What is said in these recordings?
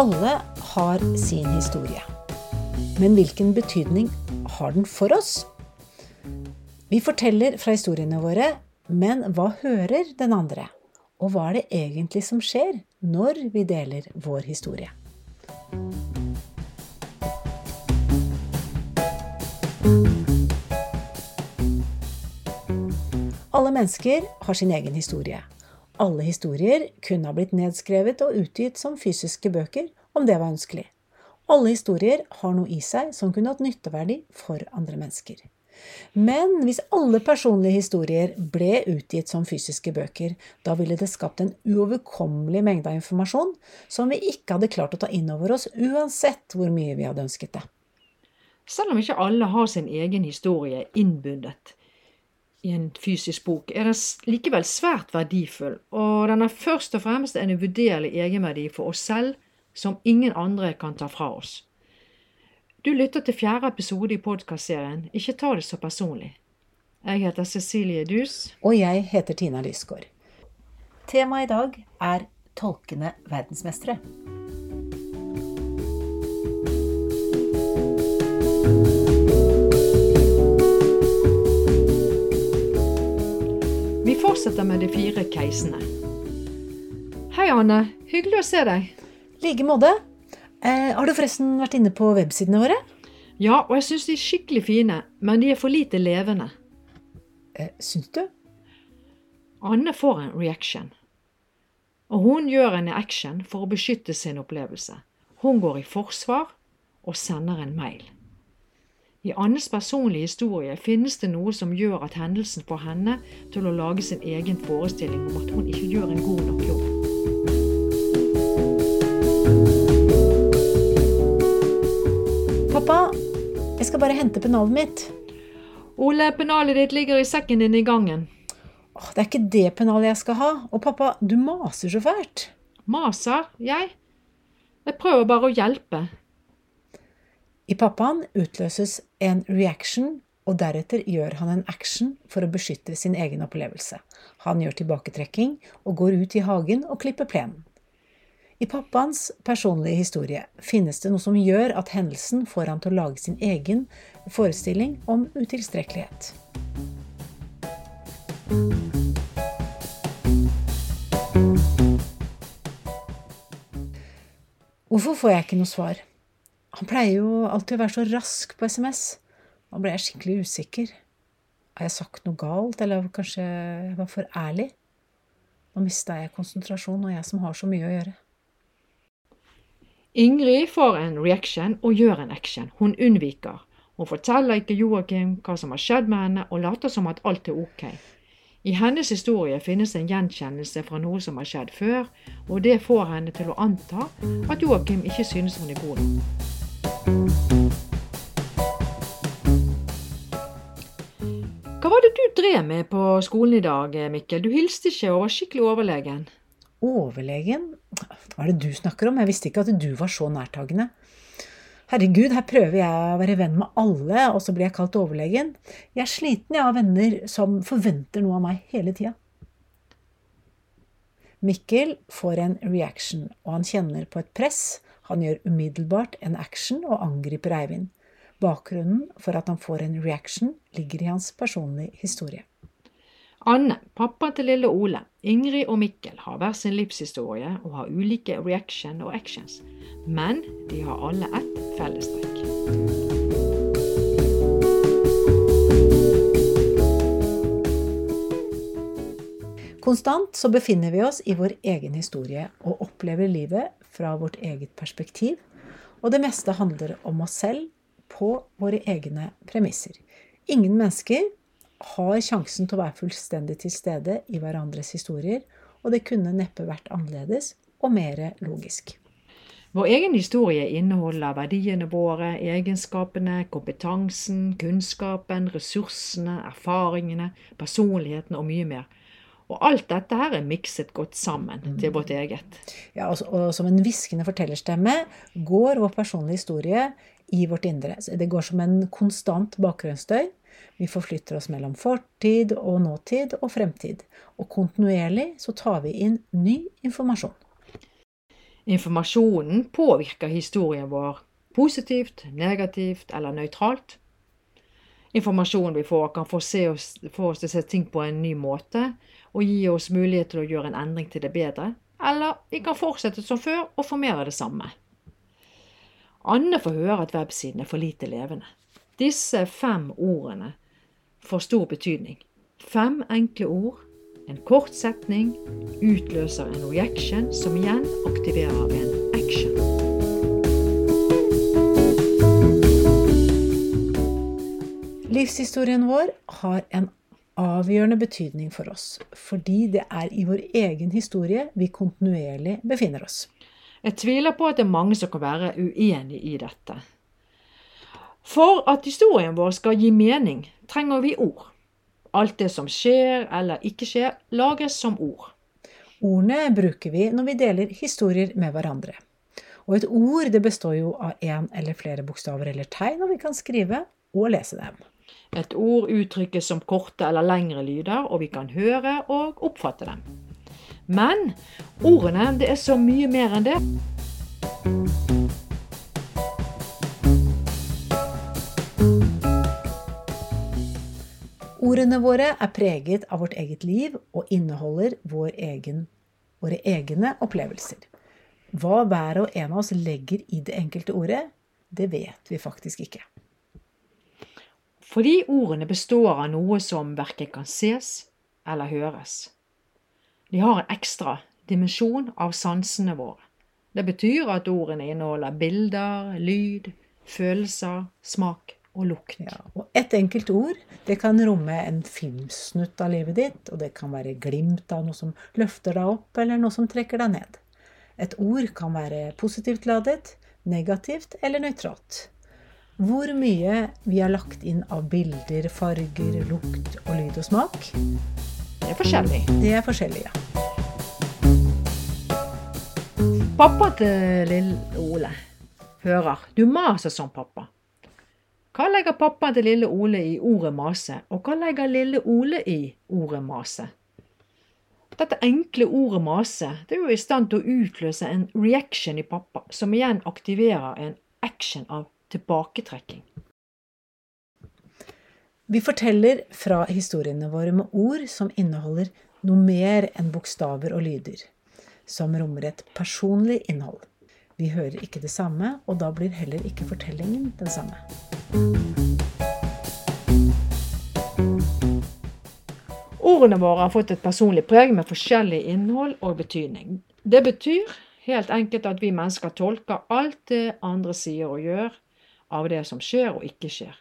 Alle har sin historie. Men hvilken betydning har den for oss? Vi forteller fra historiene våre, men hva hører den andre? Og hva er det egentlig som skjer når vi deler vår historie? Alle mennesker har sin egen historie. Alle historier kunne ha blitt nedskrevet og utgitt som fysiske bøker, om det var ønskelig. Alle historier har noe i seg som kunne hatt nytteverdi for andre mennesker. Men hvis alle personlige historier ble utgitt som fysiske bøker, da ville det skapt en uoverkommelig mengde av informasjon som vi ikke hadde klart å ta inn over oss, uansett hvor mye vi hadde ønsket det. Selv om ikke alle har sin egen historie innbundet, i en fysisk bok, er den likevel svært verdifull, og den har først og fremst en uvurderlig egenverdi for oss selv som ingen andre kan ta fra oss. Du lytter til fjerde episode i podkastserien Ikke ta det så personlig. Jeg heter Cecilie Dus. Og jeg heter Tina Lysgård. Temaet i dag er tolkende verdensmestere. fortsetter med de fire keisene. Hei, Anne. Hyggelig å se deg. Like måte. Eh, har du forresten vært inne på websidene våre? Ja, og jeg syns de er skikkelig fine, men de er for lite levende. Eh, syns du? Anne får en reaction. Og hun gjør en action for å beskytte sin opplevelse. Hun går i forsvar og sender en mail. I Annes personlige historie finnes det noe som gjør at hendelsen får henne til å lage sin egen forestilling om at hun ikke gjør en god nok jobb. Skal bare hente pennalet mitt. Ole, pennalet ditt ligger i sekken din i gangen. Åh, det er ikke det pennalet jeg skal ha. Og pappa, du maser så fælt. Maser? Jeg? Jeg prøver bare å hjelpe. I pappaen utløses en reaction, og deretter gjør han en action for å beskytte sin egen opplevelse. Han gjør tilbaketrekking og går ut i hagen og klipper plenen. I pappaens personlige historie finnes det noe som gjør at hendelsen får han til å lage sin egen forestilling om utilstrekkelighet. Hvorfor får jeg ikke noe svar? Han pleier jo alltid å være så rask på SMS. Nå ble jeg skikkelig usikker. Har jeg sagt noe galt, eller kanskje jeg var for ærlig? Nå mista jeg konsentrasjon, og jeg som har så mye å gjøre. Ingrid får en reaction og gjør en action. Hun unnviker. Hun forteller ikke Joakim hva som har skjedd med henne, og later som at alt er ok. I hennes historie finnes en gjenkjennelse fra noe som har skjedd før, og det får henne til å anta at Joakim ikke synes hun er god nok. Hva var det du drev med på skolen i dag, Mikkel? Du hilste ikke og var skikkelig overlegen. Overlegen? Hva er det du snakker om? Jeg visste ikke at du var så nærtagende. Herregud, her prøver jeg å være venn med alle, og så blir jeg kalt overlegen. Jeg er sliten jeg, av venner som forventer noe av meg hele tida. Mikkel får en reaction, og han kjenner på et press. Han gjør umiddelbart en action og angriper Eivind. Bakgrunnen for at han får en reaction, ligger i hans personlige historie. Anne, pappa til lille Ole, Ingrid og Mikkel har hver sin livshistorie og har ulike reaction og actions, men de har alle ett fellestrekk. Konstant så befinner vi oss i vår egen historie og opplever livet fra vårt eget perspektiv, og det meste handler om oss selv på våre egne premisser. Ingen mennesker har sjansen til å være fullstendig til stede i hverandres historier, og det kunne neppe vært annerledes og mer logisk. Vår egen historie inneholder verdiene våre, egenskapene, kompetansen, kunnskapen, ressursene, erfaringene, personligheten og mye mer. Og alt dette her er mikset godt sammen til vårt eget. Ja, og, og som en hviskende fortellerstemme går vår personlige historie i vårt indre. Det går som en konstant bakgrunnsstøy vi forflytter oss mellom fortid og nåtid og fremtid, og kontinuerlig så tar vi inn ny informasjon. Informasjonen påvirker historien vår positivt, negativt eller nøytralt. Informasjonen vi får, kan få, oss, få, oss, til å se ting på en ny måte og gi oss mulighet til å gjøre en endring til det bedre. Eller vi kan fortsette som før og få mer av det samme. Anne får høre at websiden er for lite levende. Disse fem ordene får stor betydning. Fem enkle ord en kort setning utløser en reaction, som igjen aktiverer en action. Livshistorien vår har en avgjørende betydning for oss, fordi det er i vår egen historie vi kontinuerlig befinner oss. Jeg tviler på at det er mange som kan være uenig i dette. For at historien vår skal gi mening, trenger vi ord. Alt det som skjer eller ikke skjer, lages som ord. Ordene bruker vi når vi deler historier med hverandre. Og et ord det består jo av én eller flere bokstaver eller tegn, og vi kan skrive og lese dem. Et ord uttrykkes som korte eller lengre lyder, og vi kan høre og oppfatte dem. Men ordene det er så mye mer enn det. Ordene våre er preget av vårt eget liv og inneholder vår egen, våre egne opplevelser. Hva hver og en av oss legger i det enkelte ordet, det vet vi faktisk ikke. Fordi ordene består av noe som verken kan ses eller høres. De har en ekstra dimensjon av sansene våre. Det betyr at ordene inneholder bilder, lyd, følelser, smak og lukt. Ja, og ett enkelt ord det kan romme en filmsnutt av livet ditt, og det kan være glimt av noe som løfter deg opp, eller noe som trekker deg ned. Et ord kan være positivt ladet, negativt eller nøytralt. Hvor mye vi har lagt inn av bilder, farger, lukt og lyd og smak Det er forskjellig. Det er forskjellig, ja. Pappa til lille Ole hører du maser som pappa. Hva legger pappaen til lille Ole i ordet mase, og hva legger lille Ole i ordet mase? Dette enkle ordet mase det er jo i stand til å utløse en reaction i pappa, som igjen aktiverer en action av tilbaketrekking. Vi forteller fra historiene våre med ord som inneholder noe mer enn bokstaver og lyder, som rommer et personlig innhold. Vi hører ikke det samme, og da blir heller ikke fortellingen den samme. Ordene våre har fått et personlig preg med forskjellig innhold og betydning. Det betyr helt enkelt at vi mennesker tolker alt det andre sier og gjør av det som skjer og ikke skjer.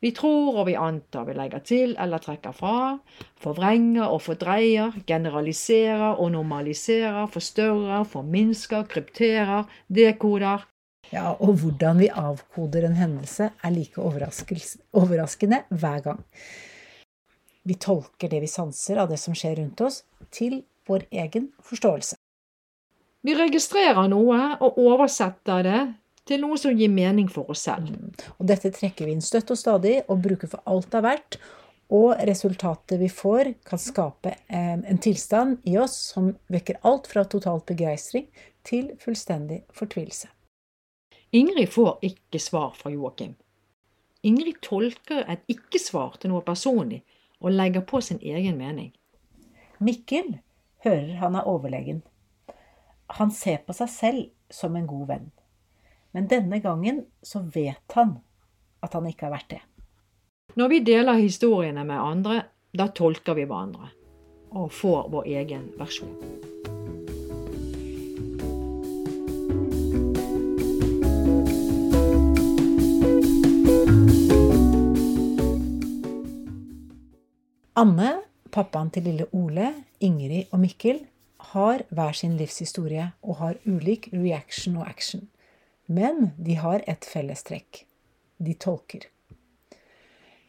Vi tror og vi antar, vi legger til eller trekker fra, forvrenger og fordreier, generaliserer og normaliserer, forstørrer, forminsker, krypterer, dekoder, ja, og hvordan vi avkoder en hendelse, er like overraskende hver gang. Vi tolker det vi sanser av det som skjer rundt oss, til vår egen forståelse. Vi registrerer noe og oversetter det til noe som gir mening for oss selv. Mm. Og dette trekker vi inn støtt og stadig og bruker for alt det er verdt. Og resultatet vi får, kan skape en, en tilstand i oss som vekker alt fra totalt begeistring til fullstendig fortvilelse. Ingrid får ikke svar fra Joakim. Ingrid tolker et ikke-svar til noe personlig og legger på sin egen mening. Mikkel hører han er overlegen. Han ser på seg selv som en god venn. Men denne gangen så vet han at han ikke har vært det. Når vi deler historiene med andre, da tolker vi hverandre og får vår egen versjon. Anne, pappaen til lille Ole, Ingrid og Mikkel har hver sin livshistorie og har ulik reaction og action. Men de har et fellestrekk. De tolker.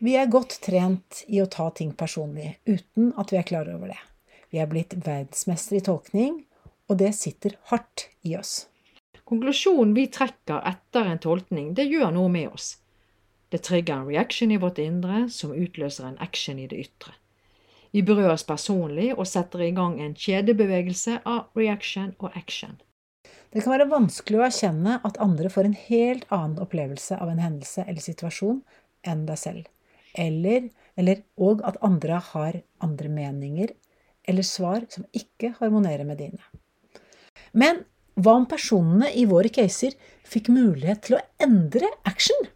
Vi er godt trent i å ta ting personlig uten at vi er klar over det. Vi er blitt verdensmestere i tolkning, og det sitter hardt i oss. Konklusjonen vi trekker etter en tolkning, det gjør noe med oss. Det trigger en reaction i vårt indre som utløser en action i det ytre. Vi berøres personlig og setter i gang en kjedebevegelse av reaction og action. Det kan være vanskelig å erkjenne at andre får en helt annen opplevelse av en hendelse eller situasjon enn deg selv, eller, eller, og at andre har andre meninger eller svar som ikke harmonerer med dine. Men hva om personene i våre caser fikk mulighet til å endre action?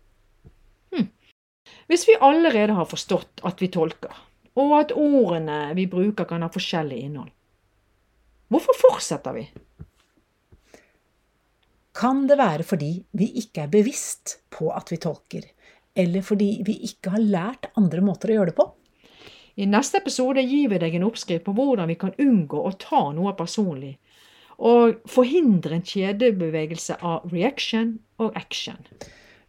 Hmm. Hvis vi allerede har forstått at vi tolker, og at ordene vi bruker kan ha forskjellig innhold, hvorfor fortsetter vi? Kan det være fordi vi ikke er bevisst på at vi tolker, eller fordi vi ikke har lært andre måter å gjøre det på? I neste episode gir vi deg en oppskrift på hvordan vi kan unngå å ta noe personlig, og forhindre en kjedebevegelse av reaction og action.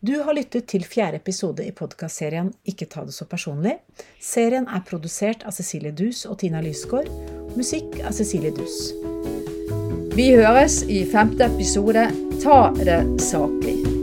Du har lyttet til fjerde episode i podkastserien Ikke ta det så personlig. Serien er produsert av Cecilie Dus og Tina Lysgård. Musikk av Cecilie Dus. Vi høres i femte episode Ta det saklig.